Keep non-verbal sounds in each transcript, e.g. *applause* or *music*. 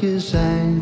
Je zijn.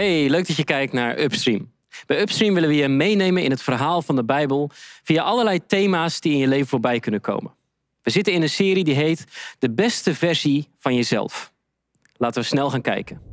Hey, leuk dat je kijkt naar Upstream. Bij Upstream willen we je meenemen in het verhaal van de Bijbel via allerlei thema's die in je leven voorbij kunnen komen. We zitten in een serie die heet De beste versie van jezelf. Laten we snel gaan kijken.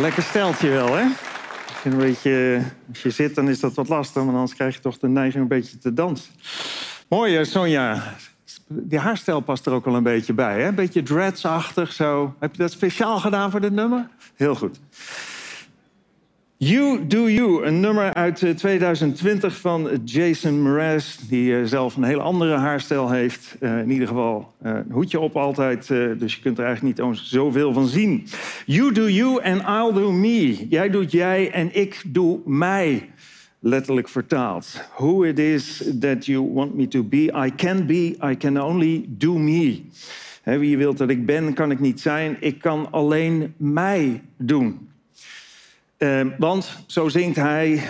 Lekker steltje wel, hè? Beetje, als je zit, dan is dat wat lastig, maar anders krijg je toch de neiging een beetje te dansen. Mooi, eh, Sonja. Die haarstijl past er ook al een beetje bij, hè? Een beetje dreadsachtig zo. Heb je dat speciaal gedaan voor dit nummer? Heel goed. You Do You, een nummer uit eh, 2020 van Jason Mraz... die eh, zelf een hele andere haarstijl heeft. Eh, in ieder geval eh, een hoedje op altijd, eh, dus je kunt er eigenlijk niet zoveel van zien. You do you and I'll do me. Jij doet jij en ik doe mij. Letterlijk vertaald. Who it is that you want me to be. I can be, I can only do me. Wie je wilt dat ik ben, kan ik niet zijn. Ik kan alleen mij doen. Ehm, want, zo zingt hij...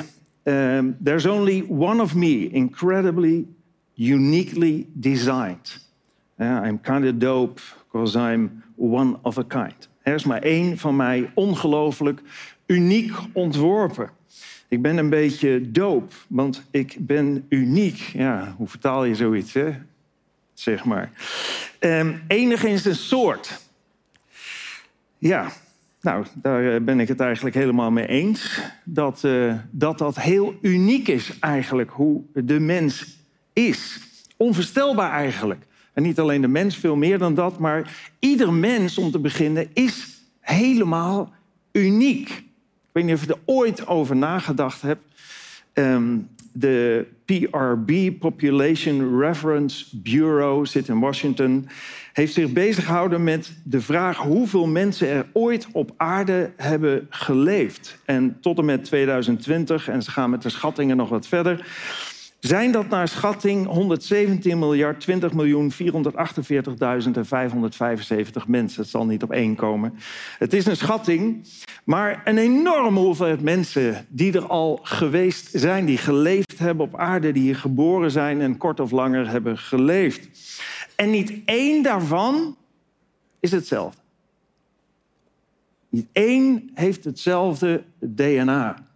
ehm, There's only one of me, incredibly, uniquely designed. I'm kind of dope, because I'm one of a kind. Er is maar één van mij, ongelooflijk, uniek ontworpen. Ik ben een beetje dope, want ik ben uniek. Ja, hoe vertaal je zoiets, hè? Zeg maar. Ehm, enig zijn soort. Ja, nou, daar eh, ben ik het eigenlijk helemaal mee eens. Dat, eh, dat dat heel uniek is eigenlijk, hoe de mens is. Onvoorstelbaar eigenlijk. En niet alleen de mens, veel meer dan dat. Maar ieder mens, om te beginnen, is helemaal uniek. Ik weet niet of je er ooit over nagedacht hebt. Ehm, de PRB, Population Reference Bureau, zit in Washington, heeft zich bezig gehouden met de vraag hoeveel mensen er ooit op aarde hebben geleefd. En tot en met 2020, en ze gaan met de schattingen nog wat verder, zijn dat naar schatting 117 miljard 20 miljoen 448.000 en 575 mensen. Het zal niet op één komen. Het is een schatting, maar een enorme hoeveelheid mensen die er al geweest zijn, die geleefd hebben op aarde, die hier geboren zijn en kort of langer hebben geleefd. En niet één daarvan is hetzelfde. Niet één heeft hetzelfde DNA.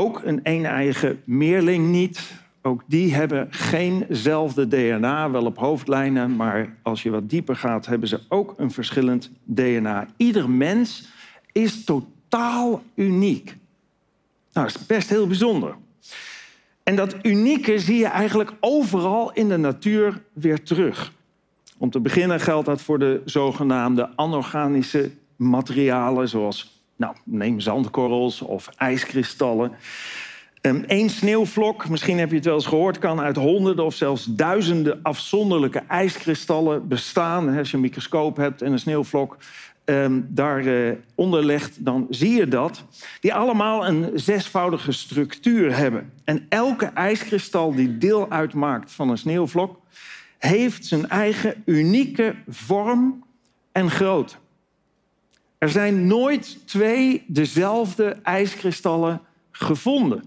Ook een een-eigen meerling niet. Ook die hebben geenzelfde DNA, wel op hoofdlijnen, maar als je wat dieper gaat, hebben ze ook een verschillend DNA. Ieder mens is totaal uniek. Nou, dat is best heel bijzonder. En dat unieke zie je eigenlijk overal in de natuur weer terug. Om te beginnen geldt dat voor de zogenaamde anorganische materialen, zoals nou, neem zandkorrels of ijskristallen. Eén sneeuwvlok, misschien heb je het wel eens gehoord, kan uit honderden of zelfs duizenden afzonderlijke ijskristallen bestaan. Als je een microscoop hebt en een sneeuwvlok um, daaronder legt, dan zie je dat. Die allemaal een zesvoudige structuur hebben. En elke ijskristal die deel uitmaakt van een sneeuwvlok, heeft zijn eigen unieke vorm en grootte. Er zijn nooit twee dezelfde ijskristallen gevonden.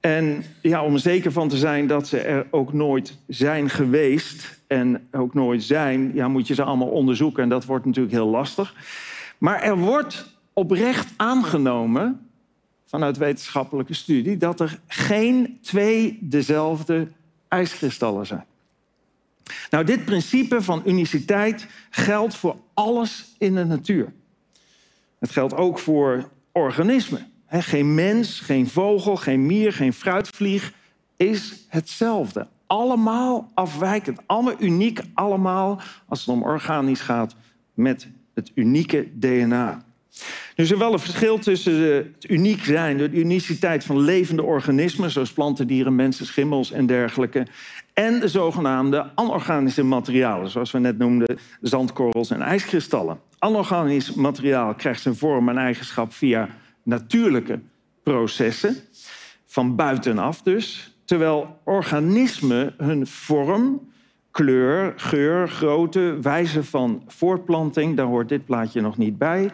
En ja, om er zeker van te zijn dat ze er ook nooit zijn geweest en ook nooit zijn, ja, moet je ze allemaal onderzoeken en dat wordt natuurlijk heel lastig. Maar er wordt oprecht aangenomen vanuit wetenschappelijke studie dat er geen twee dezelfde ijskristallen zijn. Nou, dit principe van uniciteit geldt voor alles in de natuur. Het geldt ook voor organismen. geen mens, geen vogel, geen mier, geen fruitvlieg is hetzelfde. Allemaal afwijkend, allemaal uniek, allemaal als het om organisch gaat met het unieke DNA. Er is wel een verschil tussen het uniek zijn, de uniciteit van levende organismen, zoals planten, dieren, mensen, schimmels en dergelijke, en de zogenaamde anorganische materialen, zoals we net noemden, zandkorrels en ijskristallen. Anorganisch materiaal krijgt zijn vorm en eigenschap via natuurlijke processen, van buitenaf dus, terwijl organismen hun vorm, kleur, geur, grootte, wijze van voortplanting, daar hoort dit plaatje nog niet bij,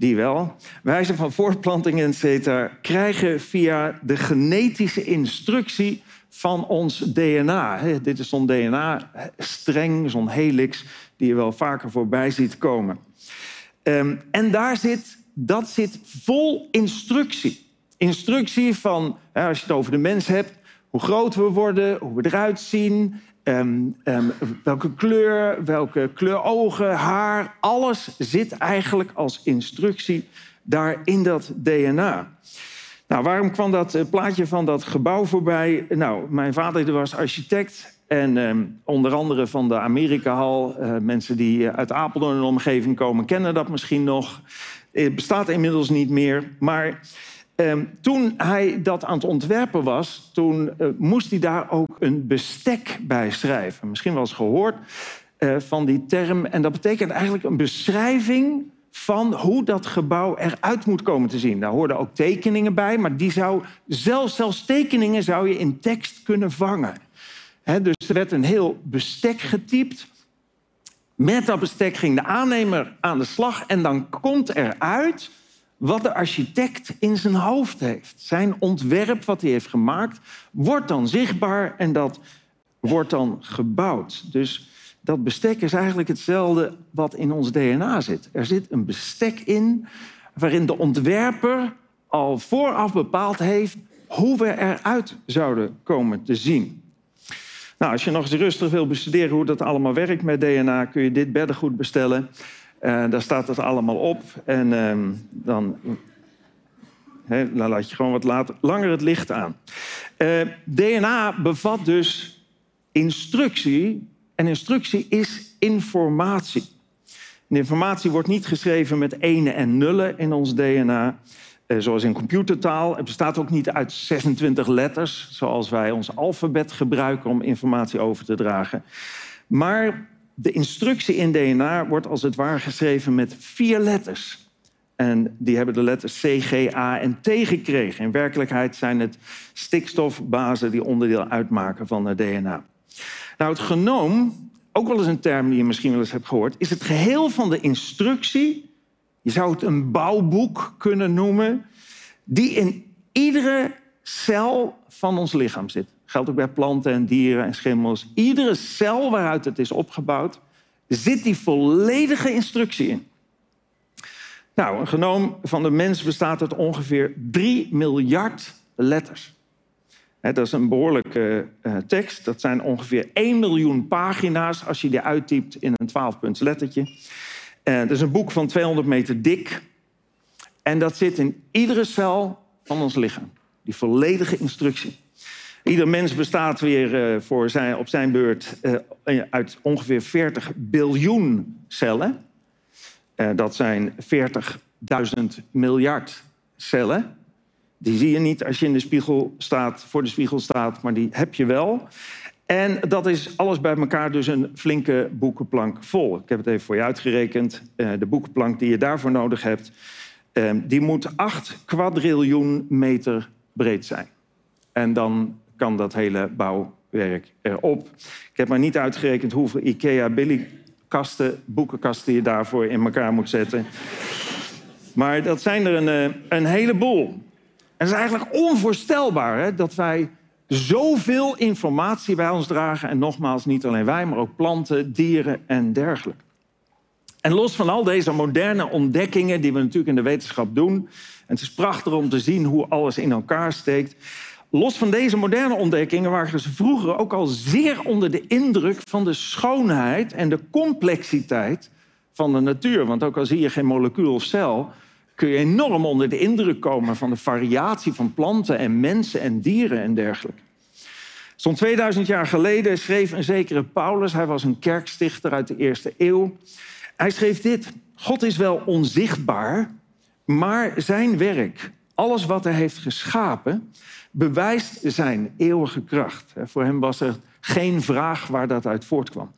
die wel, wijze van voortplanting, etc., krijgen via de genetische instructie van ons DNA. Dit is zo'n DNA-streng, zo'n helix, die je wel vaker voorbij ziet komen. Um, en daar zit, dat zit vol instructie. Instructie van, als je het over de mens hebt, hoe groot we worden, hoe we eruit zien ehm, ehm, welke kleur, welke kleur ogen, haar. Alles zit eigenlijk als instructie daar in dat DNA. Nou, waarom kwam dat eh, plaatje van dat gebouw voorbij? Nou, mijn vader was architect en ehm, onder andere van de Amerikahal. Uh, mensen die eh, uit Apeldoorn en omgeving komen kennen dat misschien nog. Het bestaat inmiddels niet meer, maar Ehm, toen hij dat aan het ontwerpen was, toen uh, moest hij daar ook een bestek bij schrijven. Misschien wel eens gehoord uh, van die term. En dat betekent eigenlijk een beschrijving van hoe dat gebouw eruit moet komen te zien. Daar hoorden ook tekeningen bij, maar die zou, zelfs, zelfs tekeningen zou je in tekst kunnen vangen. Dus er werd een heel bestek getypt. Met dat bestek ging de aannemer aan de slag en dan komt eruit wat de architect in zijn hoofd heeft. Zijn ontwerp wat hij heeft gemaakt, wordt dan zichtbaar en dat wordt dan gebouwd. Dus dat bestek is eigenlijk hetzelfde wat in ons DNA zit. Er zit een bestek in waarin de ontwerper al vooraf bepaald heeft hoe we eruit zouden komen te zien. Nou, als je nog eens rustig wil bestuderen hoe dat allemaal werkt met DNA, kun je dit beddengoed bestellen. Uh, daar staat het allemaal op. En uh, dan, he, laat je gewoon wat later, langer het licht aan. Uh, DNA bevat dus instructie. En instructie is informatie. En informatie wordt niet geschreven met ene en nullen in ons DNA. Uh, zoals in computertaal. Het bestaat ook niet uit 26 letters, zoals wij ons alfabet gebruiken om informatie over te dragen. Maar de instructie in DNA wordt als het ware geschreven met vier letters. En die hebben de letters C, G, A en T gekregen. In werkelijkheid zijn het stikstofbazen die onderdeel uitmaken van het DNA. Nou, het genoom, ook wel eens een term die je misschien wel eens hebt gehoord, is het geheel van de instructie. Je zou het een bouwboek kunnen noemen, die in iedere cel van ons lichaam zit geldt ook bij planten en dieren en schimmels. Iedere cel waaruit het is opgebouwd, zit die volledige instructie in. Nou, een genoom van de mens bestaat uit ongeveer 3 miljard letters. dat is een behoorlijke uh, tekst. Dat zijn ongeveer 1 miljoen pagina's als je die uittypt in een 12-punts lettertje. Uh, dat is een boek van 200 meter dik. En dat zit in iedere cel van ons lichaam. Die volledige instructie. Ieder mens bestaat weer uh, voor op zijn beurt uh, uit ongeveer 40 biljoen cellen. Dat zijn 40.000 miljard cellen. Die zie je niet als je in de spiegel staat, voor de spiegel staat, maar die heb je wel. En dat is alles bij elkaar dus een flinke boekenplank vol. Ik heb het even voor je uitgerekend. de boekenplank die je daarvoor nodig hebt, die moet 8 kwadriljoen meter breed zijn. En dan kan dat hele bouwwerk erop. Ik heb maar niet uitgerekend hoeveel IKEA Billy-kasten, boekenkasten je daarvoor in elkaar moet zetten. Maar dat zijn er een, eh, een heleboel. En het is eigenlijk onvoorstelbaar hè, dat wij zoveel informatie bij ons dragen. En nogmaals, niet alleen wij, maar ook planten, dieren en dergelijke. En los van al deze moderne ontdekkingen die we natuurlijk in de wetenschap doen... en het is prachtig om te zien hoe alles in elkaar steekt... Los van deze moderne ontdekkingen waren ze vroeger ook al zeer onder de indruk van de schoonheid en de complexiteit van de natuur. Want ook al zie je geen molecuul of cel, kun je enorm onder de indruk komen van de variatie van planten en mensen en dieren en dergelijke. Zo'n 2000 jaar geleden schreef een zekere Paulus, hij was een kerkstichter uit de eerste eeuw. Hij schreef dit: God is wel onzichtbaar, maar zijn werk, alles wat hij heeft geschapen, bewijst zijn eeuwige kracht. Voor hem was er geen vraag waar dat uit voortkwam.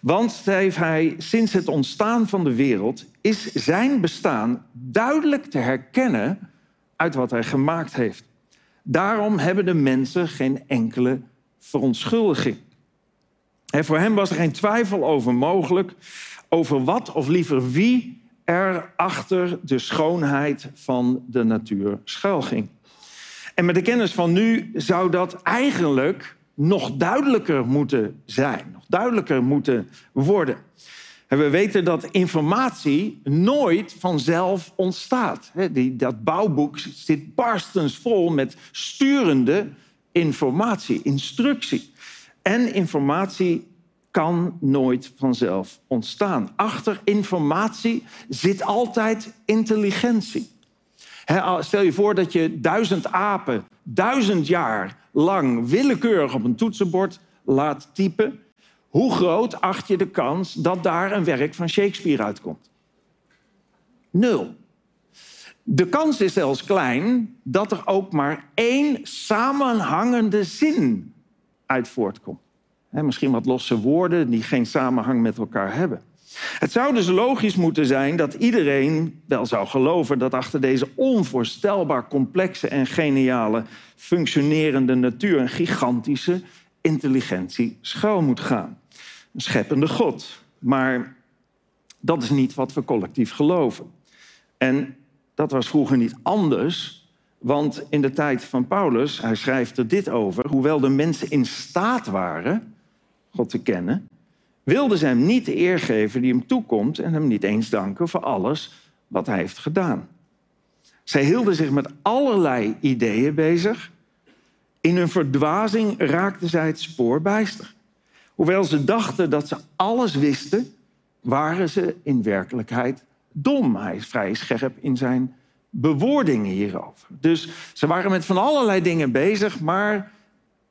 Want, schreef hij, sinds het ontstaan van de wereld is zijn bestaan duidelijk te herkennen uit wat hij gemaakt heeft. Daarom hebben de mensen geen enkele verontschuldiging. Voor hem was er geen twijfel over mogelijk over wat of liever wie er achter de schoonheid van de natuur schuilging. En met de kennis van nu zou dat eigenlijk nog duidelijker moeten zijn, nog duidelijker moeten worden. En we weten dat informatie nooit vanzelf ontstaat. Dat bouwboek zit barstens vol met sturende informatie, instructie. En informatie kan nooit vanzelf ontstaan. Achter informatie zit altijd intelligentie. Stel je voor dat je duizend apen duizend jaar lang willekeurig op een toetsenbord laat typen. Hoe groot acht je de kans dat daar een werk van Shakespeare uitkomt? Nul. De kans is zelfs klein dat er ook maar één samenhangende zin uit voortkomt. misschien wat losse woorden die geen samenhang met elkaar hebben. Het zou dus logisch moeten zijn dat iedereen wel zou geloven dat achter deze onvoorstelbaar complexe en geniale functionerende natuur een gigantische intelligentie schuil moet gaan. Een scheppende God. Maar dat is niet wat we collectief geloven. En dat was vroeger niet anders, want in de tijd van Paulus, hij schrijft er dit over, hoewel de mensen in staat waren God te kennen, wilden ze hem niet de eer geven die hem toekomt en hem niet eens danken voor alles wat hij heeft gedaan. Zij hielden zich met allerlei ideeën bezig. In hun verdwazing raakten zij het spoor bijster. Hoewel ze dachten dat ze alles wisten, waren ze in werkelijkheid dom. Hij is vrij scherp in zijn bewoordingen hierover. Dus ze waren met van allerlei dingen bezig, maar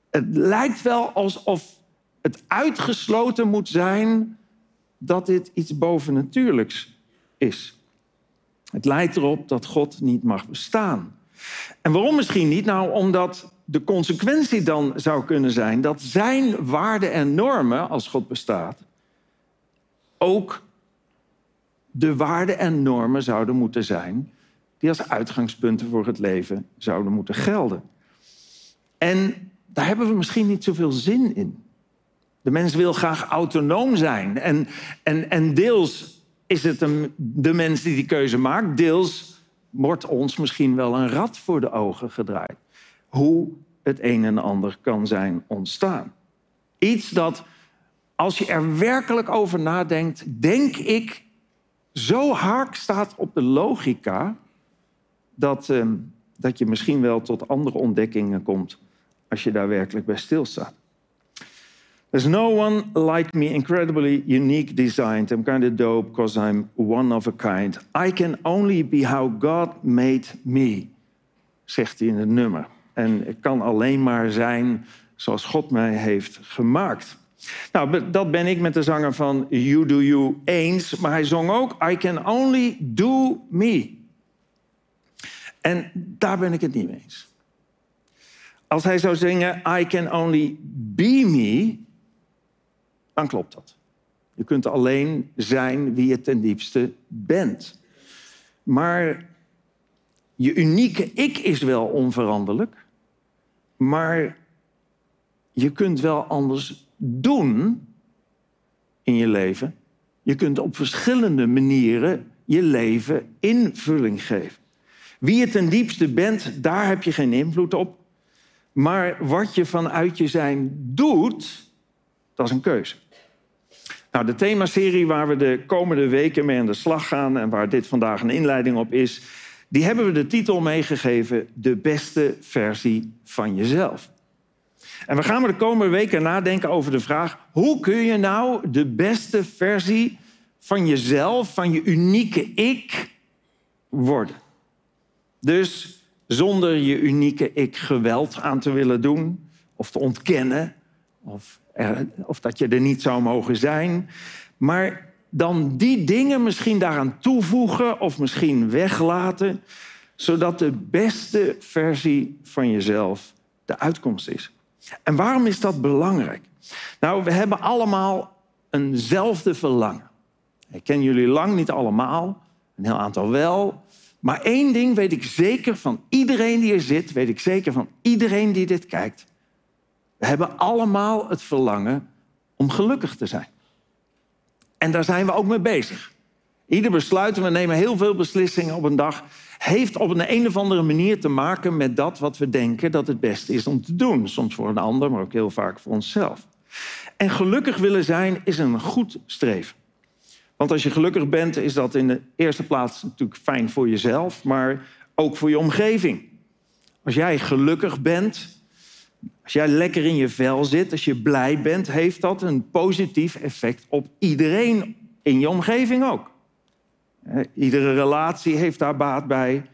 het lijkt wel alsof het uitgesloten moet zijn dat dit iets bovennatuurlijks is. Het lijkt erop dat God niet mag bestaan. En waarom misschien niet? Nou, omdat de consequentie dan zou kunnen zijn dat zijn waarden en normen, als God bestaat, ook de waarden en normen zouden moeten zijn die als uitgangspunten voor het leven zouden moeten gelden. En daar hebben we misschien niet zoveel zin in. De mens wil graag autonoom zijn. En, en, en deels is het de mens die die keuze maakt, deels wordt ons misschien wel een rad voor de ogen gedraaid. Hoe het een en ander kan zijn ontstaan. Iets dat, als je er werkelijk over nadenkt, denk ik, zo haak staat op de logica dat, uh, dat je misschien wel tot andere ontdekkingen komt als je daar werkelijk bij stilstaat. There's no one like me, incredibly unique designed. I'm kind of dope because I'm one of a kind. I can only be how God made me, zegt hij in het nummer. En ik kan alleen maar zijn zoals God mij heeft gemaakt. Nou, dat ben ik met de zanger van You Do You eens. Maar hij zong ook I can only do me. En daar ben ik het niet mee eens. Als hij zou zingen I can only be me, dan klopt dat. Je kunt alleen zijn wie je ten diepste bent. Maar je unieke ik is wel onveranderlijk. Maar je kunt wel anders doen in je leven. Je kunt op verschillende manieren je leven invulling geven. Wie je ten diepste bent, daar heb je geen invloed op. Maar wat je vanuit je zijn doet, dat is een keuze. Nou, de themaserie waar we de komende weken mee aan de slag gaan en waar dit vandaag een inleiding op is, die hebben we de titel meegegeven: De beste versie van jezelf. En we gaan de komende weken nadenken over de vraag: hoe kun je nou de beste versie van jezelf, van je unieke ik, worden? Dus zonder je unieke ik geweld aan te willen doen of te ontkennen, of, of dat je er niet zou mogen zijn, maar dan die dingen misschien daaraan toevoegen of misschien weglaten, zodat de beste versie van jezelf de uitkomst is. En waarom is dat belangrijk? Nou, we hebben allemaal eenzelfde verlangen. Ik ken jullie lang niet allemaal, een heel aantal wel. Maar één ding weet ik zeker van iedereen die er zit, weet ik zeker van iedereen die dit kijkt. We hebben allemaal het verlangen om gelukkig te zijn. En daar zijn we ook mee bezig. Ieder besluit, we nemen heel veel beslissingen op een dag, heeft op een, een of andere manier te maken met dat wat we denken dat het beste is om te doen. Soms voor een ander, maar ook heel vaak voor onszelf. En gelukkig willen zijn is een goed streven. Want als je gelukkig bent, is dat in de eerste plaats natuurlijk fijn voor jezelf, maar ook voor je omgeving. Als jij gelukkig bent, Als jij lekker in je vel zit, als je blij bent, heeft dat een positief effect op iedereen in je omgeving ook. Iedere relatie heeft daar baat bij.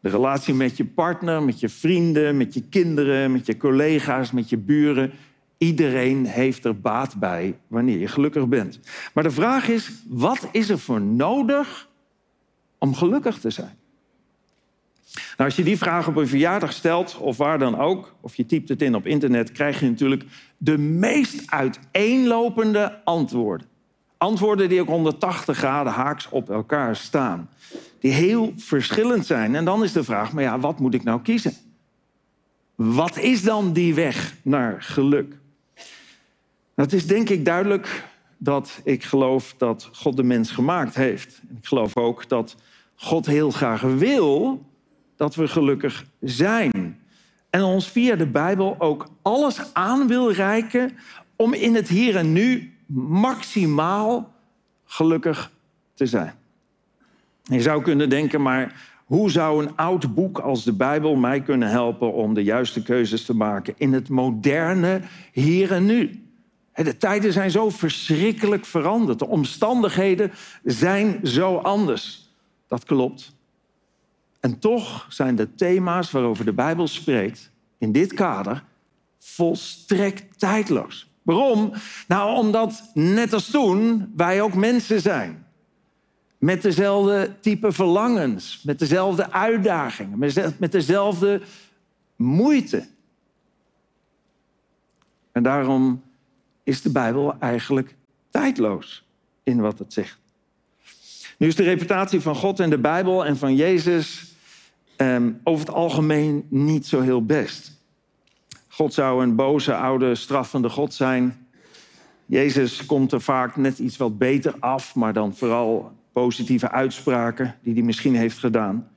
De relatie met je partner, met je vrienden, met je kinderen, met je collega's, met je buren. Iedereen heeft er baat bij wanneer je gelukkig bent. Maar de vraag is, wat is er voor nodig om gelukkig te zijn? Nou, als je die vraag op een verjaardag stelt, of waar dan ook, of je typt het in op internet, krijg je natuurlijk de meest uiteenlopende antwoorden. Antwoorden die ook 180 graden haaks op elkaar staan. Die heel verschillend zijn. En dan is de vraag, maar ja, wat moet ik nou kiezen? Wat is dan die weg naar geluk? Nou, het is denk ik duidelijk dat ik geloof dat God de mens gemaakt heeft. Ik geloof ook dat God heel graag wil dat we gelukkig zijn. En ons via de Bijbel ook alles aan wil reiken om in het hier en nu maximaal gelukkig te zijn. Je zou kunnen denken, maar hoe zou een oud boek als de Bijbel mij kunnen helpen om de juiste keuzes te maken in het moderne hier en nu? De tijden zijn zo verschrikkelijk veranderd. De omstandigheden zijn zo anders. Dat klopt. En toch zijn de thema's waarover de Bijbel spreekt in dit kader volstrekt tijdloos. Waarom? Nou, omdat net als toen wij ook mensen zijn. Met dezelfde type verlangens, met dezelfde uitdagingen, met dezelfde moeite. En daarom is de Bijbel eigenlijk tijdloos in wat het zegt. Nu is de reputatie van God en de Bijbel en van Jezus eh, over het algemeen niet zo heel best. God zou een boze, oude, straffende God zijn. Jezus komt er vaak net iets wat beter af, maar dan vooral positieve uitspraken die hij misschien heeft gedaan.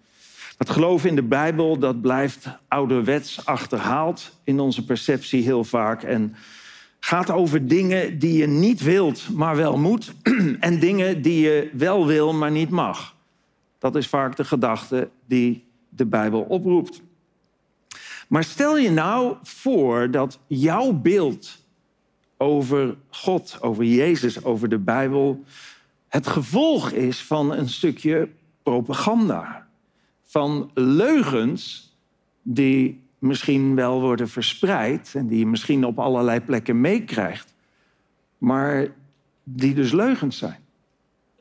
Het geloven in de Bijbel, dat blijft ouderwets achterhaald in onze perceptie heel vaak. En gaat over dingen die je niet wilt, maar wel moet. *clears throat* En dingen die je wel wil, maar niet mag. Dat is vaak de gedachte die de Bijbel oproept. Maar stel je nou voor dat jouw beeld over God, over Jezus, over de Bijbel het gevolg is van een stukje propaganda. Van leugens die misschien wel worden verspreid en die je misschien op allerlei plekken meekrijgt, maar die dus leugens zijn.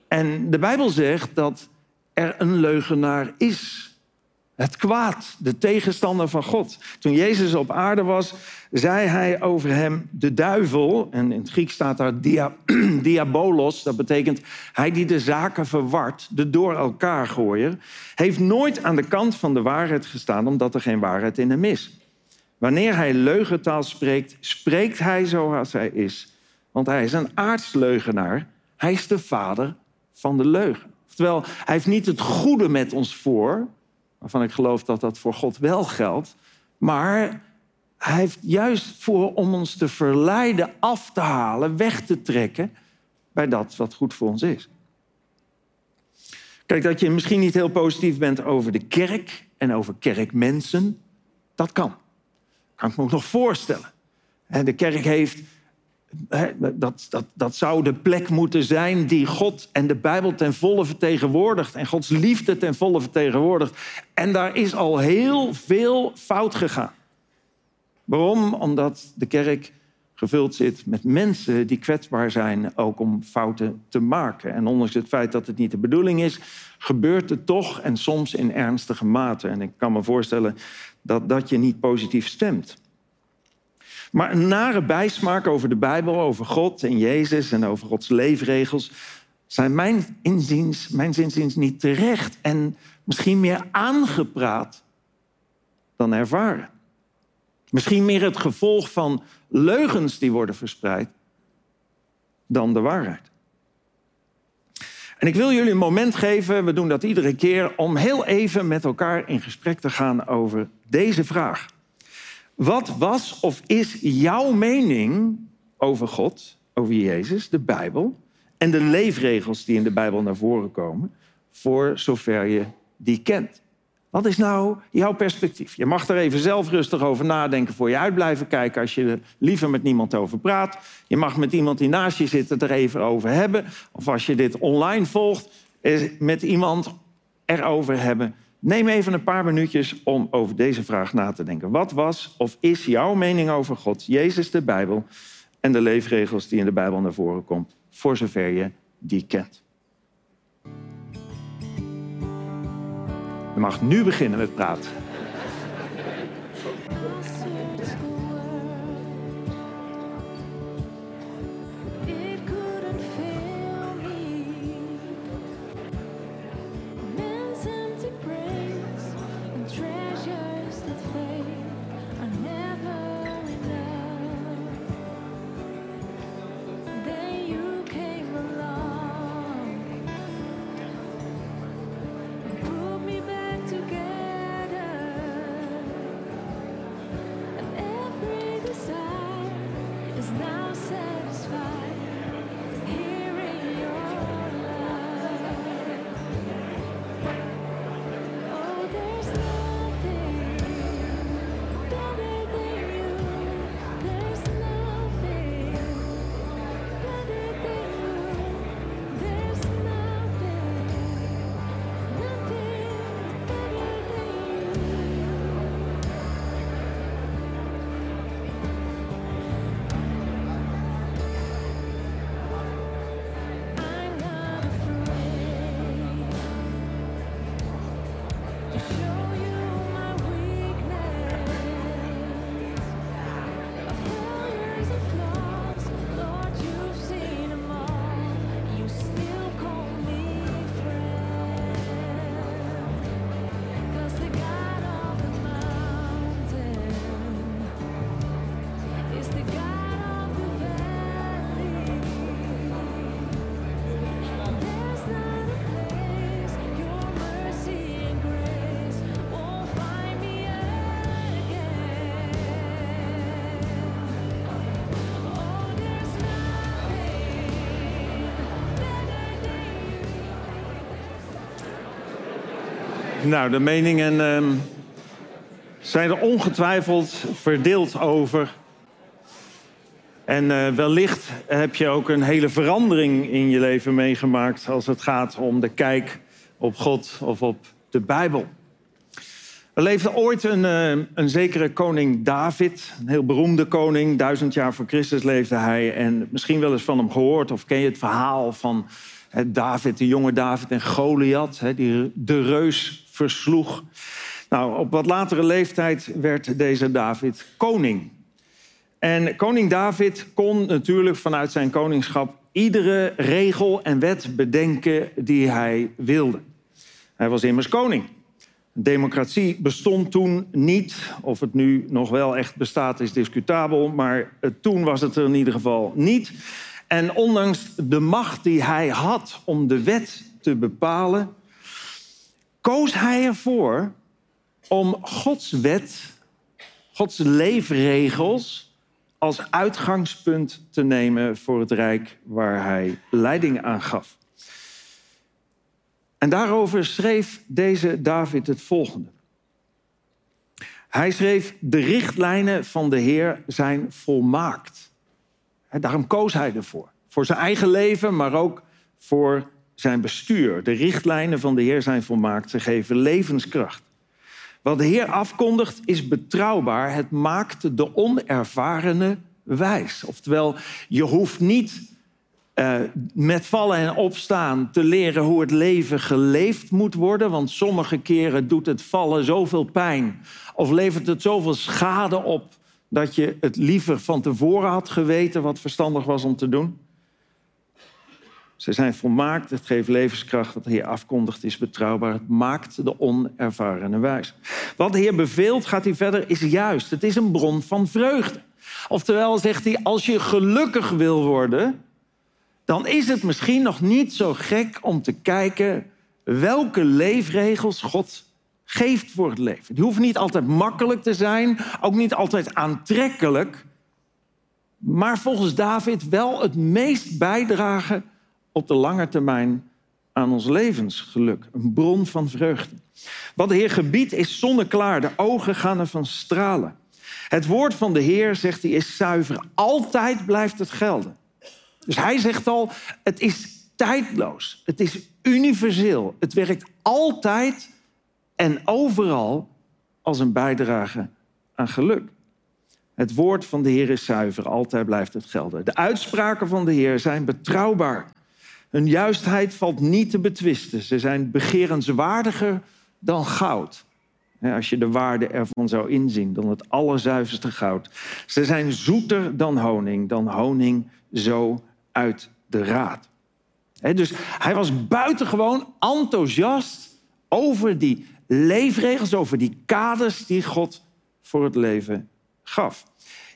En de Bijbel zegt dat er een leugenaar is. Het kwaad, de tegenstander van God. Toen Jezus op aarde was, zei hij over hem de duivel. En in het Grieks staat daar dia, *clears throat* diabolos. Dat betekent hij die de zaken verwart, de door elkaar gooier. Heeft nooit aan de kant van de waarheid gestaan, omdat er geen waarheid in hem is. Wanneer hij leugentaal spreekt, spreekt hij zoals hij is. Want hij is een aardsleugenaar. Hij is de vader van de leugen. Oftewel, hij heeft niet het goede met ons voor, waarvan ik geloof dat dat voor God wel geldt. Maar hij heeft juist voor om ons te verleiden, af te halen, weg te trekken bij dat wat goed voor ons is. Kijk, dat je misschien niet heel positief bent over de kerk en over kerkmensen, dat kan. Kan ik me ook nog voorstellen. De kerk heeft dat, dat, dat zou de plek moeten zijn die God en de Bijbel ten volle vertegenwoordigt. En Gods liefde ten volle vertegenwoordigt. En daar is al heel veel fout gegaan. Waarom? Omdat de kerk gevuld zit met mensen die kwetsbaar zijn ook om fouten te maken. En ondanks het feit dat het niet de bedoeling is, gebeurt het toch en soms in ernstige mate. En ik kan me voorstellen dat dat je niet positief stemt. Maar een nare bijsmaak over de Bijbel, over God en Jezus en over Gods leefregels zijn mijn inziens, mijn niet terecht en misschien meer aangepraat dan ervaren. Misschien meer het gevolg van leugens die worden verspreid dan de waarheid. En ik wil jullie een moment geven, we doen dat iedere keer, om heel even met elkaar in gesprek te gaan over deze vraag. Wat was of is jouw mening over God, over Jezus, de Bijbel en de leefregels die in de Bijbel naar voren komen, voor zover je die kent? Wat is nou jouw perspectief? Je mag er even zelf rustig over nadenken voor je uit blijven kijken als je er liever met niemand over praat. Je mag met iemand die naast je zit het er even over hebben. Of als je dit online volgt, met iemand erover hebben. Neem even een paar minuutjes om over deze vraag na te denken. Wat was of is jouw mening over God, Jezus, de Bijbel en de leefregels die in de Bijbel naar voren komen, voor zover je die kent? Je mag nu beginnen met praten. Nou, de meningen ehm, zijn er ongetwijfeld verdeeld over. En eh, wellicht heb je ook een hele verandering in je leven meegemaakt als het gaat om de kijk op God of op de Bijbel. Er leefde ooit een, eh, een zekere koning David, een heel beroemde koning. Duizend jaar voor Christus leefde hij. En misschien wel eens van hem gehoord of ken je het verhaal van David, de jonge David en Goliath, die de reus versloeg. Nou, op wat latere leeftijd werd deze David koning. En koning David kon natuurlijk vanuit zijn koningschap iedere regel en wet bedenken die hij wilde. Hij was immers koning. Democratie bestond toen niet. Of het nu nog wel echt bestaat is discutabel, maar toen was het er in ieder geval niet. En ondanks de macht die hij had om de wet te bepalen, koos hij ervoor om Gods wet, Gods leefregels als uitgangspunt te nemen voor het rijk waar hij leiding aan gaf. En daarover schreef deze David het volgende. Hij schreef: De richtlijnen van de Heer zijn volmaakt. Daarom koos hij ervoor. Voor zijn eigen leven, maar ook voor zijn bestuur. De richtlijnen van de Heer zijn volmaakt. Ze geven levenskracht. Wat de Heer afkondigt is betrouwbaar. Het maakt de onervarene wijs. Oftewel, je hoeft niet eh, met vallen en opstaan te leren hoe het leven geleefd moet worden. Want sommige keren doet het vallen zoveel pijn of levert het zoveel schade op dat je het liever van tevoren had geweten wat verstandig was om te doen. Ze zijn volmaakt, het geeft levenskracht. Wat de Heer afkondigt is betrouwbaar. Het maakt de onervarene wijs. Wat de Heer beveelt, gaat hij verder, is juist. Het is een bron van vreugde. Oftewel zegt hij, als je gelukkig wil worden... dan is het misschien nog niet zo gek om te kijken... welke leefregels God geeft voor het leven. Die hoeven niet altijd makkelijk te zijn, ook niet altijd aantrekkelijk... maar volgens David wel het meest bijdragen op de lange termijn aan ons levensgeluk. Een bron van vreugde. Wat de Heer gebiedt is zonneklaar. De ogen gaan ervan stralen. Het woord van de Heer, zegt hij, is zuiver. Altijd blijft het gelden. Dus hij zegt al, het is tijdloos. Het is universeel. Het werkt altijd en overal als een bijdrage aan geluk. Het woord van de Heer is zuiver, altijd blijft het gelden. De uitspraken van de Heer zijn betrouwbaar. Hun juistheid valt niet te betwisten. Ze zijn begerenswaardiger dan goud. Als je de waarde ervan zou inzien, dan het allerzuiverste goud. Ze zijn zoeter dan honing, dan honing zo uit de raad. Dus hij was buitengewoon enthousiast over die leefregels, over die kaders die God voor het leven gaf.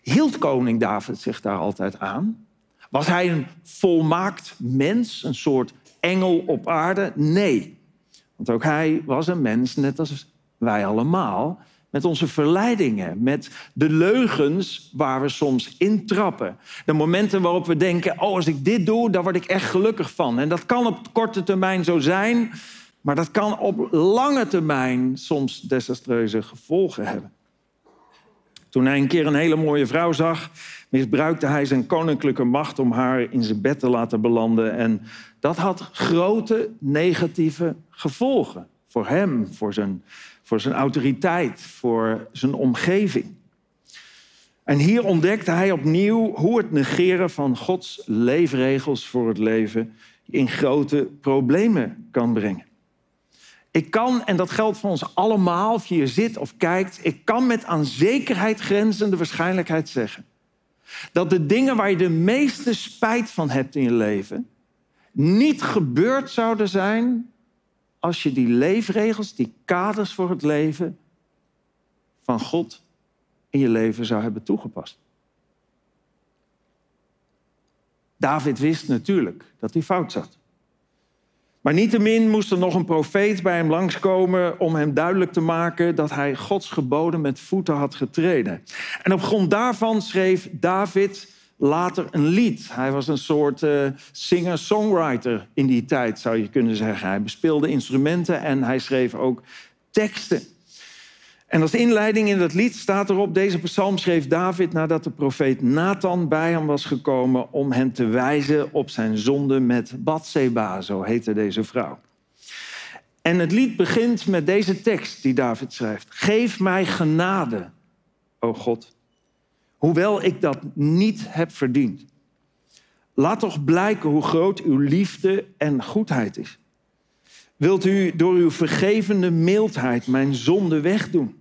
Hield koning David zich daar altijd aan? Was hij een volmaakt mens, een soort engel op aarde? Nee. Want ook hij was een mens, net als wij allemaal, met onze verleidingen, met de leugens waar we soms intrappen. De momenten waarop we denken, oh, als ik dit doe, dan word ik echt gelukkig van. En dat kan op korte termijn zo zijn, maar dat kan op lange termijn soms desastreuze gevolgen hebben. Toen hij een keer een hele mooie vrouw zag, misbruikte hij zijn koninklijke macht om haar in zijn bed te laten belanden. En dat had grote negatieve gevolgen voor hem, voor zijn, voor zijn autoriteit, voor zijn omgeving. En hier ontdekte hij opnieuw hoe het negeren van Gods leefregels voor het leven in grote problemen kan brengen. Ik kan, en dat geldt voor ons allemaal, of je hier zit of kijkt, ik kan met aan zekerheid grenzende waarschijnlijkheid zeggen dat de dingen waar je de meeste spijt van hebt in je leven niet gebeurd zouden zijn als je die leefregels, die kaders voor het leven van God in je leven zou hebben toegepast. David wist natuurlijk dat hij fout zat. Maar niettemin moest er nog een profeet bij hem langskomen om hem duidelijk te maken dat hij Gods geboden met voeten had getreden. En op grond daarvan schreef David later een lied. Hij was een soort eh, singer-songwriter in die tijd, zou je kunnen zeggen. Hij bespeelde instrumenten en hij schreef ook teksten. En als inleiding in dat lied staat erop: deze psalm schreef David nadat de profeet Nathan bij hem was gekomen om hem te wijzen op zijn zonde met Bathseba, zo heette deze vrouw. En het lied begint met deze tekst die David schrijft: Geef mij genade, o God, hoewel ik dat niet heb verdiend. Laat toch blijken hoe groot uw liefde en goedheid is. Wilt u door uw vergevende mildheid mijn zonde wegdoen?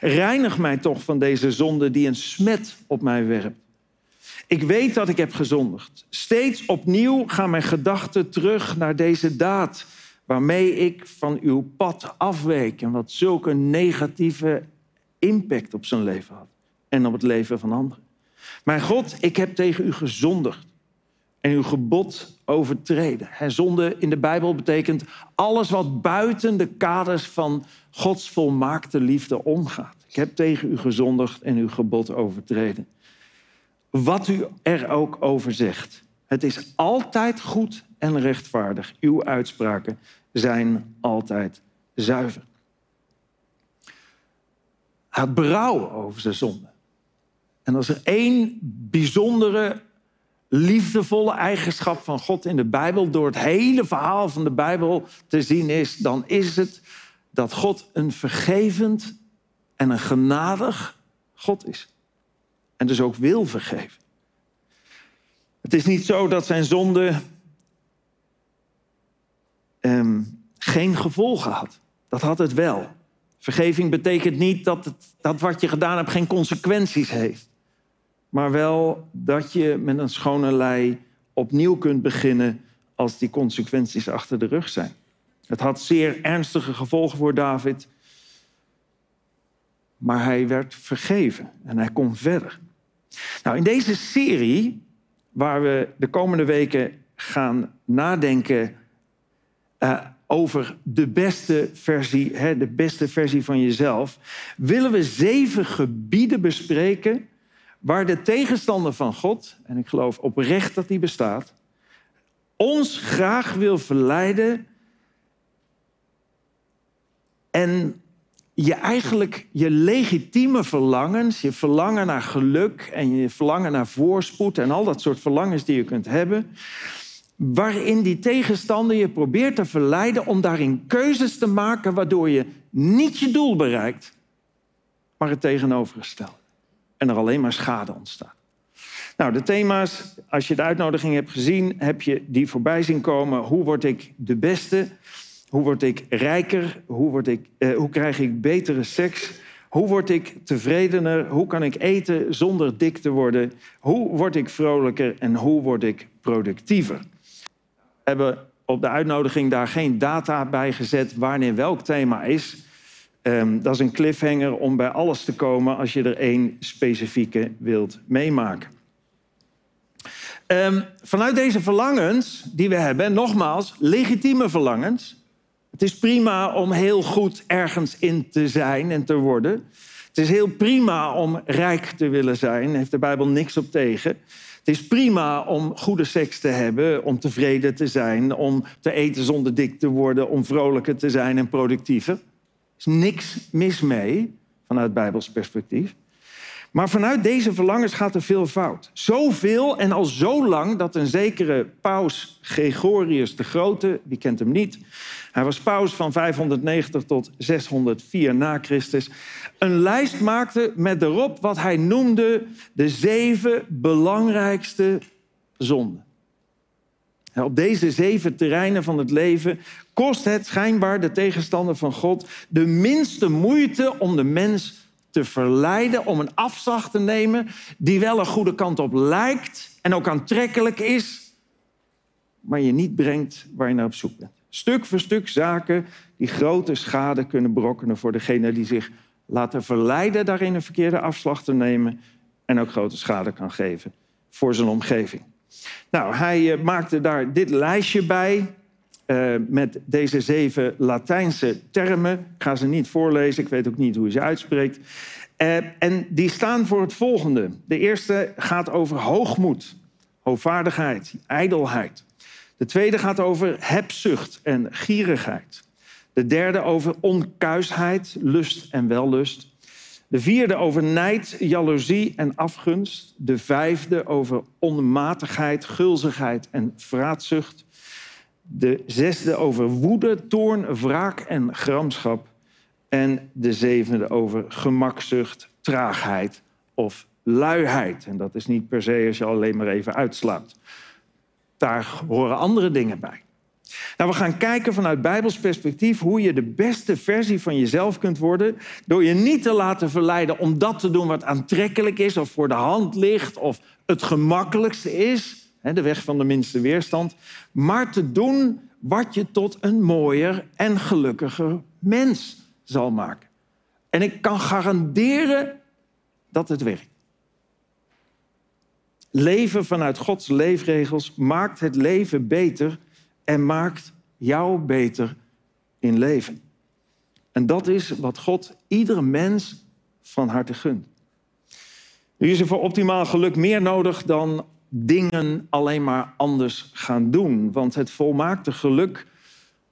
Reinig mij toch van deze zonde die een smet op mij werpt. Ik weet dat ik heb gezondigd. Steeds opnieuw gaan mijn gedachten terug naar deze daad waarmee ik van uw pad afweek en wat zulke negatieve impact op zijn leven had en op het leven van anderen. Mijn God, ik heb tegen u gezondigd en uw gebod overtreden. Zonde in de Bijbel betekent alles wat buiten de kaders van Gods volmaakte liefde omgaat. Ik heb tegen u gezondigd en uw gebod overtreden. Wat u er ook over zegt. Het is altijd goed en rechtvaardig. Uw uitspraken zijn altijd zuiver. Hij berouw over zijn zonde. En als er één bijzondere liefdevolle eigenschap van God in de Bijbel door het hele verhaal van de Bijbel te zien is, dan is het dat God een vergevend en een genadig God is. En dus ook wil vergeven. Het is niet zo dat zijn zonde ehm, geen gevolgen had. Dat had het wel. Vergeving betekent niet dat, het, dat wat je gedaan hebt geen consequenties heeft maar wel dat je met een schone lei opnieuw kunt beginnen als die consequenties achter de rug zijn. Het had zeer ernstige gevolgen voor David, maar hij werd vergeven en hij kon verder. Nou, in deze serie, waar we de komende weken gaan nadenken uh, over de beste versie, hè, de beste versie van jezelf, willen we zeven gebieden bespreken waar de tegenstander van God, en ik geloof oprecht dat die bestaat, ons graag wil verleiden En je eigenlijk je legitieme verlangens, je verlangen naar geluk en je verlangen naar voorspoed en al dat soort verlangens die je kunt hebben, waarin die tegenstander je probeert te verleiden om daarin keuzes te maken waardoor je niet je doel bereikt, maar het tegenovergestelde. En er alleen maar schade ontstaat. Nou, de thema's, als je de uitnodiging hebt gezien, heb je die voorbij zien komen. Hoe word ik de beste? Hoe word ik rijker? Hoe, word ik, eh, hoe krijg ik betere seks? Hoe word ik tevredener? Hoe kan ik eten zonder dik te worden? Hoe word ik vrolijker en hoe word ik productiever? We hebben op de uitnodiging daar geen data bij gezet wanneer welk thema is. Ehm, dat is een cliffhanger om bij alles te komen als je er één specifieke wilt meemaken. Ehm, vanuit deze verlangens die we hebben, en nogmaals, legitieme verlangens. Het is prima om heel goed ergens in te zijn en te worden. Het is heel prima om rijk te willen zijn, heeft de Bijbel niks op tegen. Het is prima om goede seks te hebben, om tevreden te zijn, om te eten zonder dik te worden, om vrolijker te zijn en productiever. Is niks mis mee vanuit Bijbels perspectief. Maar vanuit deze verlangens gaat er veel fout. Zoveel en al zo lang dat een zekere paus Gregorius de Grote, wie kent hem niet, hij was paus van 590 tot 604 na Christus, een lijst maakte met erop wat hij noemde de zeven belangrijkste zonden. Op deze zeven terreinen van het leven kost het schijnbaar de tegenstander van God de minste moeite om de mens te verleiden om een afslag te nemen die wel een goede kant op lijkt en ook aantrekkelijk is, maar je niet brengt waar je naar op zoek bent. Stuk voor stuk zaken die grote schade kunnen berokkenen voor degene die zich laten verleiden daarin een verkeerde afslag te nemen en ook grote schade kan geven voor zijn omgeving. Nou, hij eh, maakte daar dit lijstje bij uh, met deze zeven Latijnse termen. Ik ga ze niet voorlezen, ik weet ook niet hoe je ze uitspreekt. Uh, en die staan voor het volgende. De eerste gaat over hoogmoed, hoogvaardigheid, ijdelheid. De tweede gaat over hebzucht en gierigheid. De derde over onkuisheid, lust en wellust. De vierde over nijd, jaloezie en afgunst. De vijfde over onmatigheid, gulzigheid en vraatzucht. De zesde over woede, toorn, wraak en gramschap. En de zevende over gemakzucht, traagheid of luiheid. En dat is niet per se als je alleen maar even uitslaapt. Daar horen andere dingen bij. Nou, we gaan kijken vanuit Bijbels perspectief hoe je de beste versie van jezelf kunt worden. Door je niet te laten verleiden om dat te doen wat aantrekkelijk is of voor de hand ligt of het gemakkelijkste is. De weg van de minste weerstand. Maar te doen wat je tot een mooier en gelukkiger mens zal maken. En ik kan garanderen dat het werkt. Leven vanuit Gods leefregels maakt het leven beter en maakt jou beter in leven. En dat is wat God iedere mens van harte gunt. Nu is er voor optimaal geluk meer nodig dan dingen alleen maar anders gaan doen. Want het volmaakte geluk,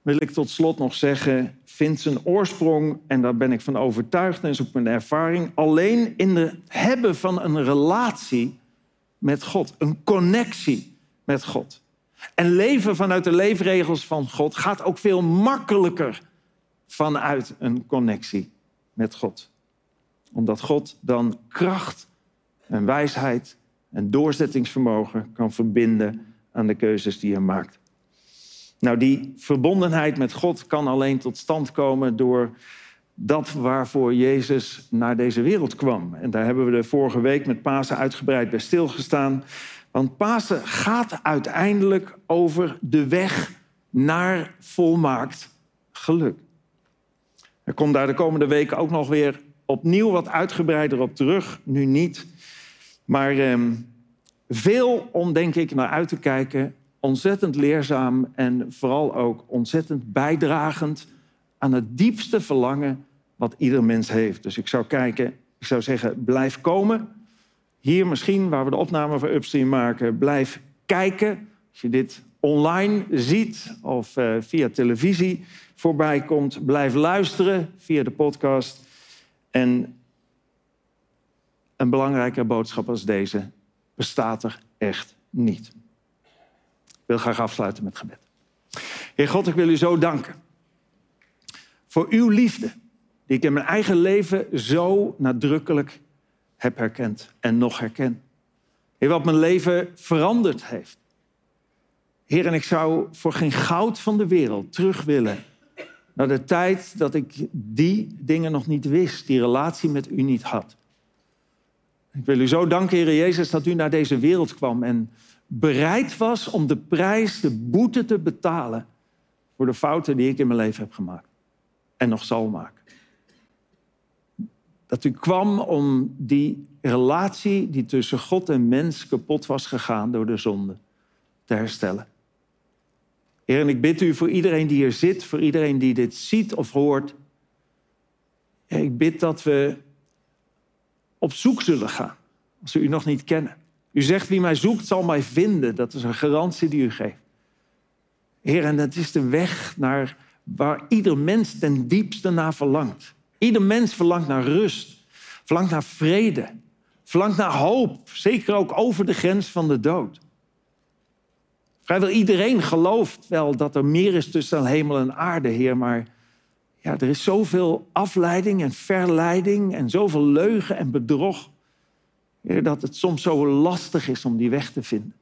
wil ik tot slot nog zeggen, vindt zijn oorsprong, en daar ben ik van overtuigd en is ook mijn ervaring, alleen in het hebben van een relatie met God, een connectie met God. En leven vanuit de leefregels van God gaat ook veel makkelijker vanuit een connectie met God. Omdat God dan kracht en wijsheid en doorzettingsvermogen kan verbinden aan de keuzes die hij maakt. Nou, die verbondenheid met God kan alleen tot stand komen door dat waarvoor Jezus naar deze wereld kwam. En daar hebben we de vorige week met Pasen uitgebreid bij stilgestaan. Want Pasen gaat uiteindelijk over de weg naar volmaakt geluk. Er komt daar de komende weken ook nog weer opnieuw wat uitgebreider op terug. Nu niet. Maar eh, veel om, denk ik, naar uit te kijken. Ontzettend leerzaam en vooral ook ontzettend bijdragend aan het diepste verlangen wat ieder mens heeft. Dus ik zou kijken, ik zou zeggen, blijf komen. Hier misschien, waar we de opname voor Upstream maken, blijf kijken. Als je dit online ziet of eh, via televisie voorbij komt, blijf luisteren via de podcast. En een belangrijke boodschap als deze bestaat er echt niet. Ik wil graag afsluiten met gebed. Heer God, ik wil u zo danken voor uw liefde, die ik in mijn eigen leven zo nadrukkelijk heb herkend en nog herken. Heer, wat mijn leven veranderd heeft. Heer, en ik zou voor geen goud van de wereld terug willen naar de tijd dat ik die dingen nog niet wist, die relatie met u niet had. Ik wil u zo danken, Heer Jezus, dat u naar deze wereld kwam en bereid was om de prijs, de boete te betalen voor de fouten die ik in mijn leven heb gemaakt en nog zal maken. Dat u kwam om die relatie die tussen God en mens kapot was gegaan door de zonde te herstellen. Heer, en ik bid u voor iedereen die hier zit, voor iedereen die dit ziet of hoort. Ik bid dat we op zoek zullen gaan als we u nog niet kennen. U zegt wie mij zoekt zal mij vinden. Dat is een garantie die u geeft. Heer, en dat is de weg naar waar ieder mens ten diepste naar verlangt. Ieder mens verlangt naar rust, verlangt naar vrede, verlangt naar hoop. Zeker ook over de grens van de dood. Vrijwel iedereen gelooft wel dat er meer is tussen hemel en aarde, Heer, maar ja, er is zoveel afleiding en verleiding en zoveel leugen en bedrog, dat het soms zo lastig is om die weg te vinden.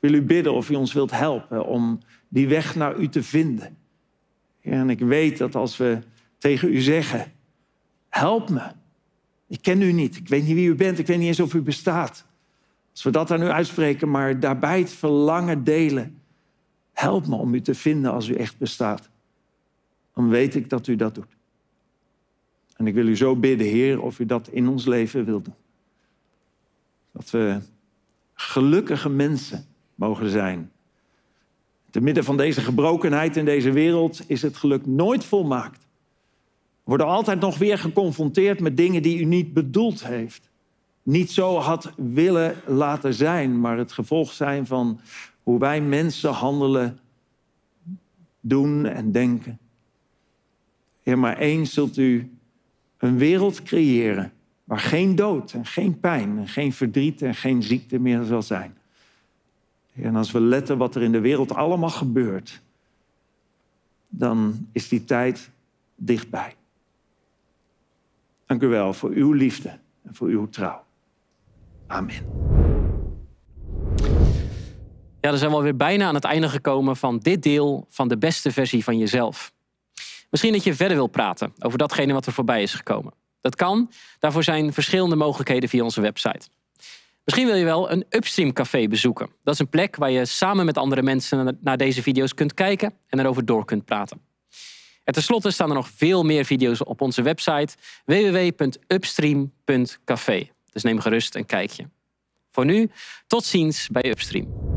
Ik wil u bidden of u ons wilt helpen om die weg naar u te vinden. En ik weet dat als we tegen u zeggen, help me. Ik ken u niet, ik weet niet wie u bent, ik weet niet eens of u bestaat. Als we dat aan u uitspreken, maar daarbij het verlangen delen. Help me om u te vinden als u echt bestaat. Dan weet ik dat u dat doet. En ik wil u zo bidden, Heer, of u dat in ons leven wilt doen. Dat we gelukkige mensen mogen zijn. Te midden van deze gebrokenheid in deze wereld is het geluk nooit volmaakt. We worden altijd nog weer geconfronteerd met dingen die u niet bedoeld heeft niet zo had willen laten zijn, maar het gevolg zijn van hoe wij mensen handelen, doen en denken. Heer, maar eens zult u een wereld creëren waar geen dood en geen pijn en geen verdriet en geen ziekte meer zal zijn. En als we letten wat er in de wereld allemaal gebeurt, dan is die tijd dichtbij. Dank u wel voor uw liefde en voor uw trouw. Amen. Ja, dan zijn we alweer bijna aan het einde gekomen van dit deel van de beste versie van jezelf. Misschien dat je verder wil praten over datgene wat er voorbij is gekomen. Dat kan. Daarvoor zijn verschillende mogelijkheden via onze website. Misschien wil je wel een Upstream Café bezoeken. Dat is een plek waar je samen met andere mensen naar deze video's kunt kijken en erover door kunt praten. En tenslotte staan er nog veel meer video's op onze website www.upstream.café. Dus neem gerust een kijkje. Voor nu, tot ziens bij Upstream.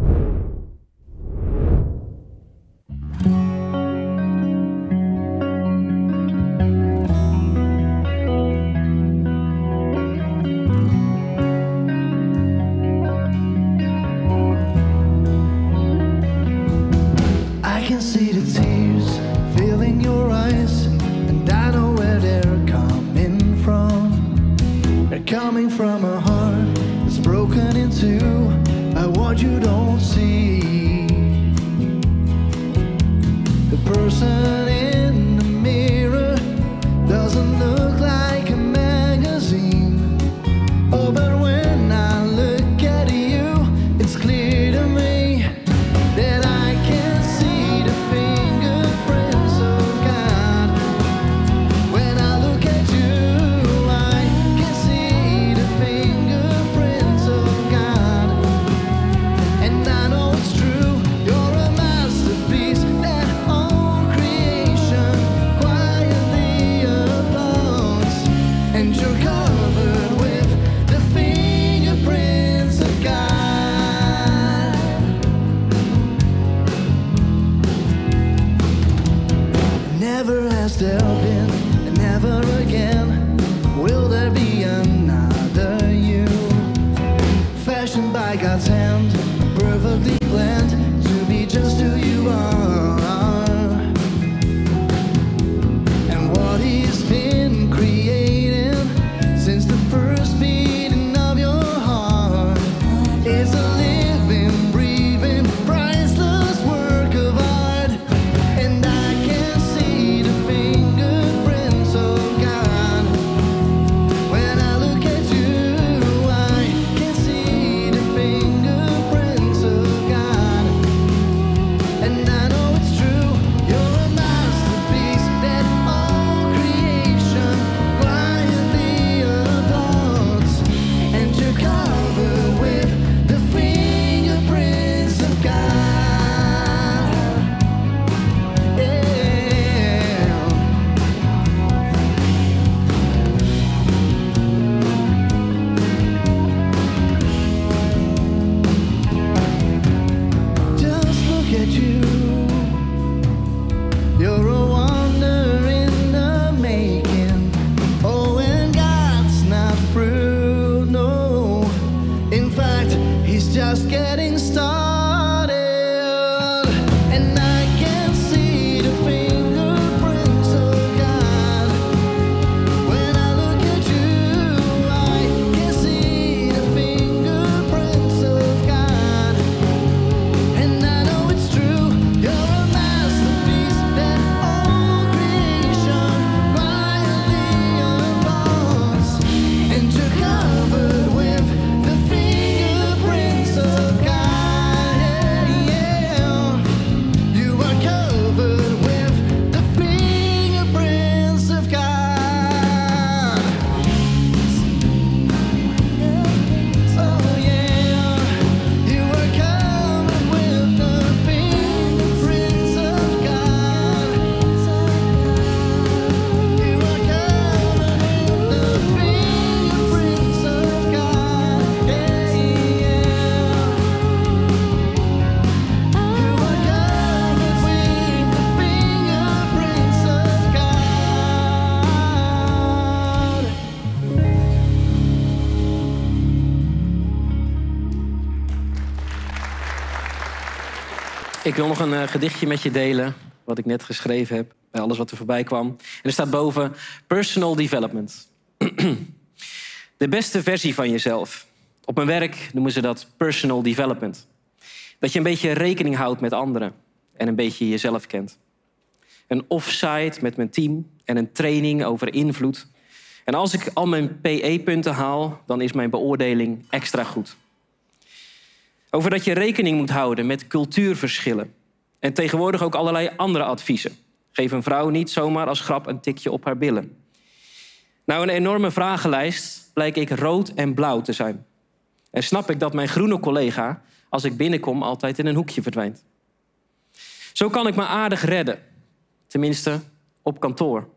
Ik wil nog een eh, gedichtje met je delen, wat ik net geschreven heb, bij alles wat er voorbij kwam. En er staat boven personal development. *clears throat* De beste versie van jezelf. Op mijn werk noemen ze dat personal development. Dat je een beetje rekening houdt met anderen en een beetje jezelf kent. Een offsite met mijn team en een training over invloed. En als ik al mijn PE-punten haal, dan is mijn beoordeling extra goed. Over dat je rekening moet houden met cultuurverschillen. En tegenwoordig ook allerlei andere adviezen. Geef een vrouw niet zomaar als grap een tikje op haar billen. Nou, een enorme vragenlijst blijk ik rood en blauw te zijn. En snap ik dat mijn groene collega, als ik binnenkom, altijd in een hoekje verdwijnt. Zo kan ik me aardig redden. Tenminste, op kantoor.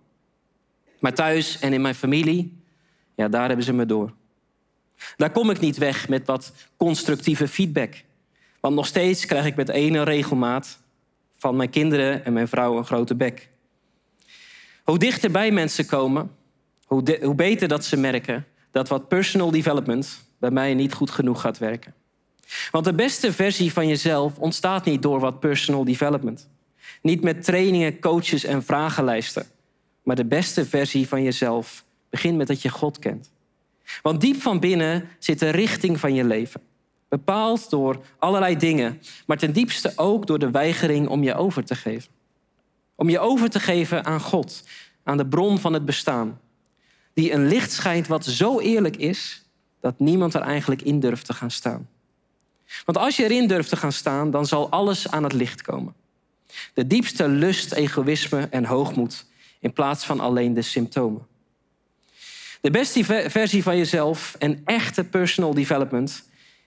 Maar thuis en in mijn familie, ja, daar hebben ze me door. Daar kom ik niet weg met wat constructieve feedback. Want nog steeds krijg ik met ene regelmaat van mijn kinderen en mijn vrouw een grote bek. Hoe dichter bij mensen komen, hoe, hoe beter dat ze merken dat wat personal development bij mij niet goed genoeg gaat werken. Want de beste versie van jezelf ontstaat niet door wat personal development. Niet met trainingen, coaches en vragenlijsten. Maar de beste versie van jezelf begint met dat je God kent. Want diep van binnen zit de richting van je leven. Bepaald door allerlei dingen, maar ten diepste ook door de weigering om je over te geven. Om je over te geven aan God, aan de bron van het bestaan. Die een licht schijnt wat zo eerlijk is dat niemand er eigenlijk in durft te gaan staan. Want als je erin durft te gaan staan, dan zal alles aan het licht komen. De diepste lust, egoïsme en hoogmoed in plaats van alleen de symptomen. De beste ver- versie van jezelf en echte personal development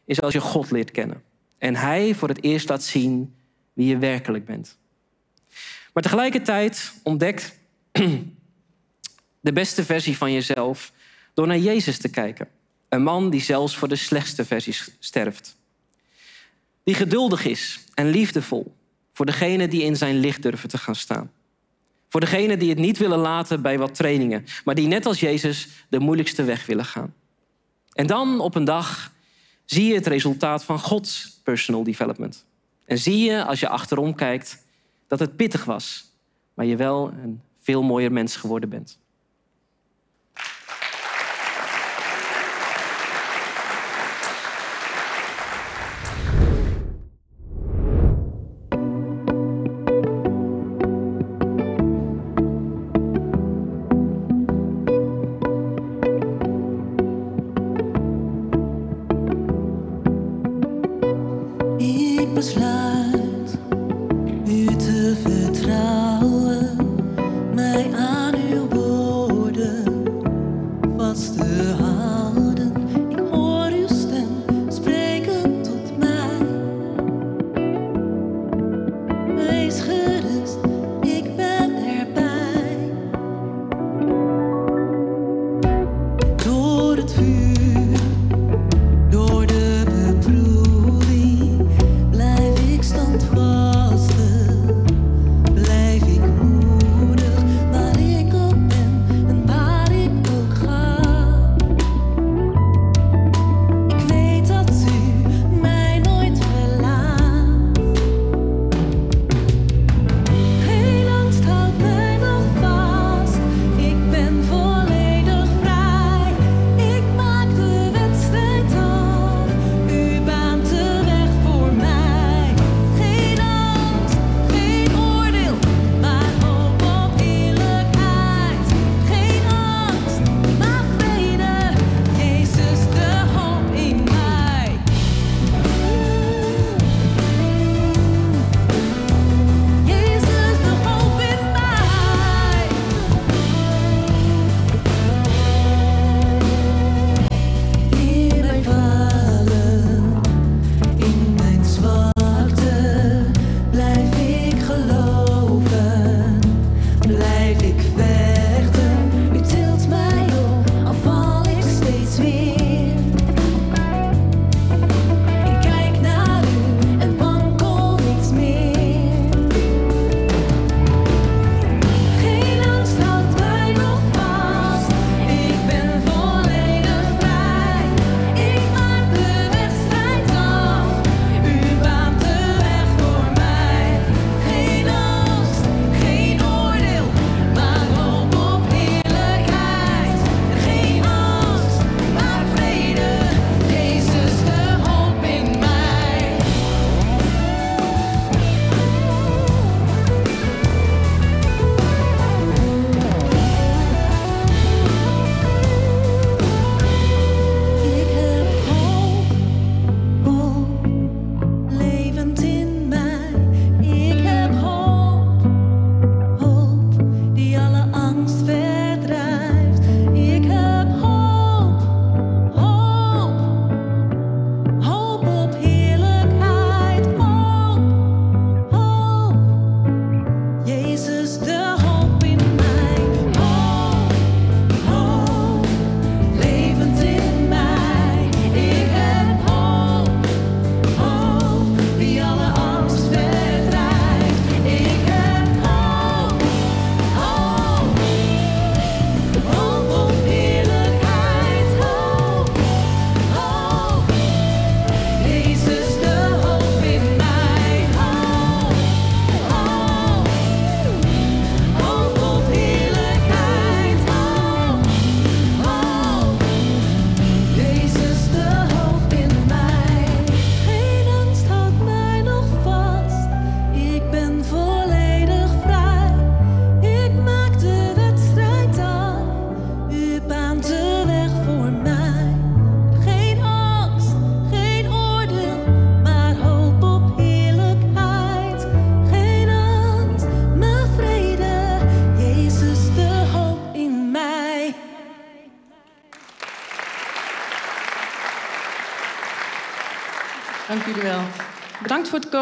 is als je God leert kennen. En Hij voor het eerst laat zien wie je werkelijk bent. Maar tegelijkertijd ontdekt *clears throat* de beste versie van jezelf door naar Jezus te kijken. Een man die zelfs voor de slechtste versies sterft. Die geduldig is en liefdevol voor degenen die in zijn licht durven te gaan staan. Voor degenen die het niet willen laten bij wat trainingen, maar die net als Jezus de moeilijkste weg willen gaan. En dan op een dag zie je het resultaat van Gods personal development. En zie je als je achterom kijkt dat het pittig was, maar je wel een veel mooier mens geworden bent.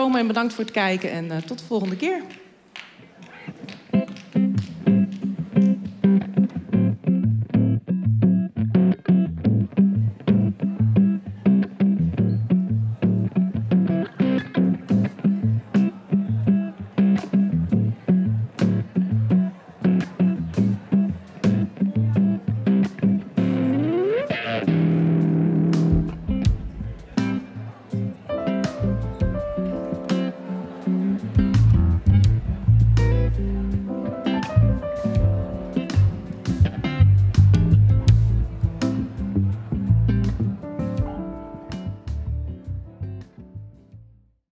Komen en bedankt voor het kijken. En eh, tot de volgende keer.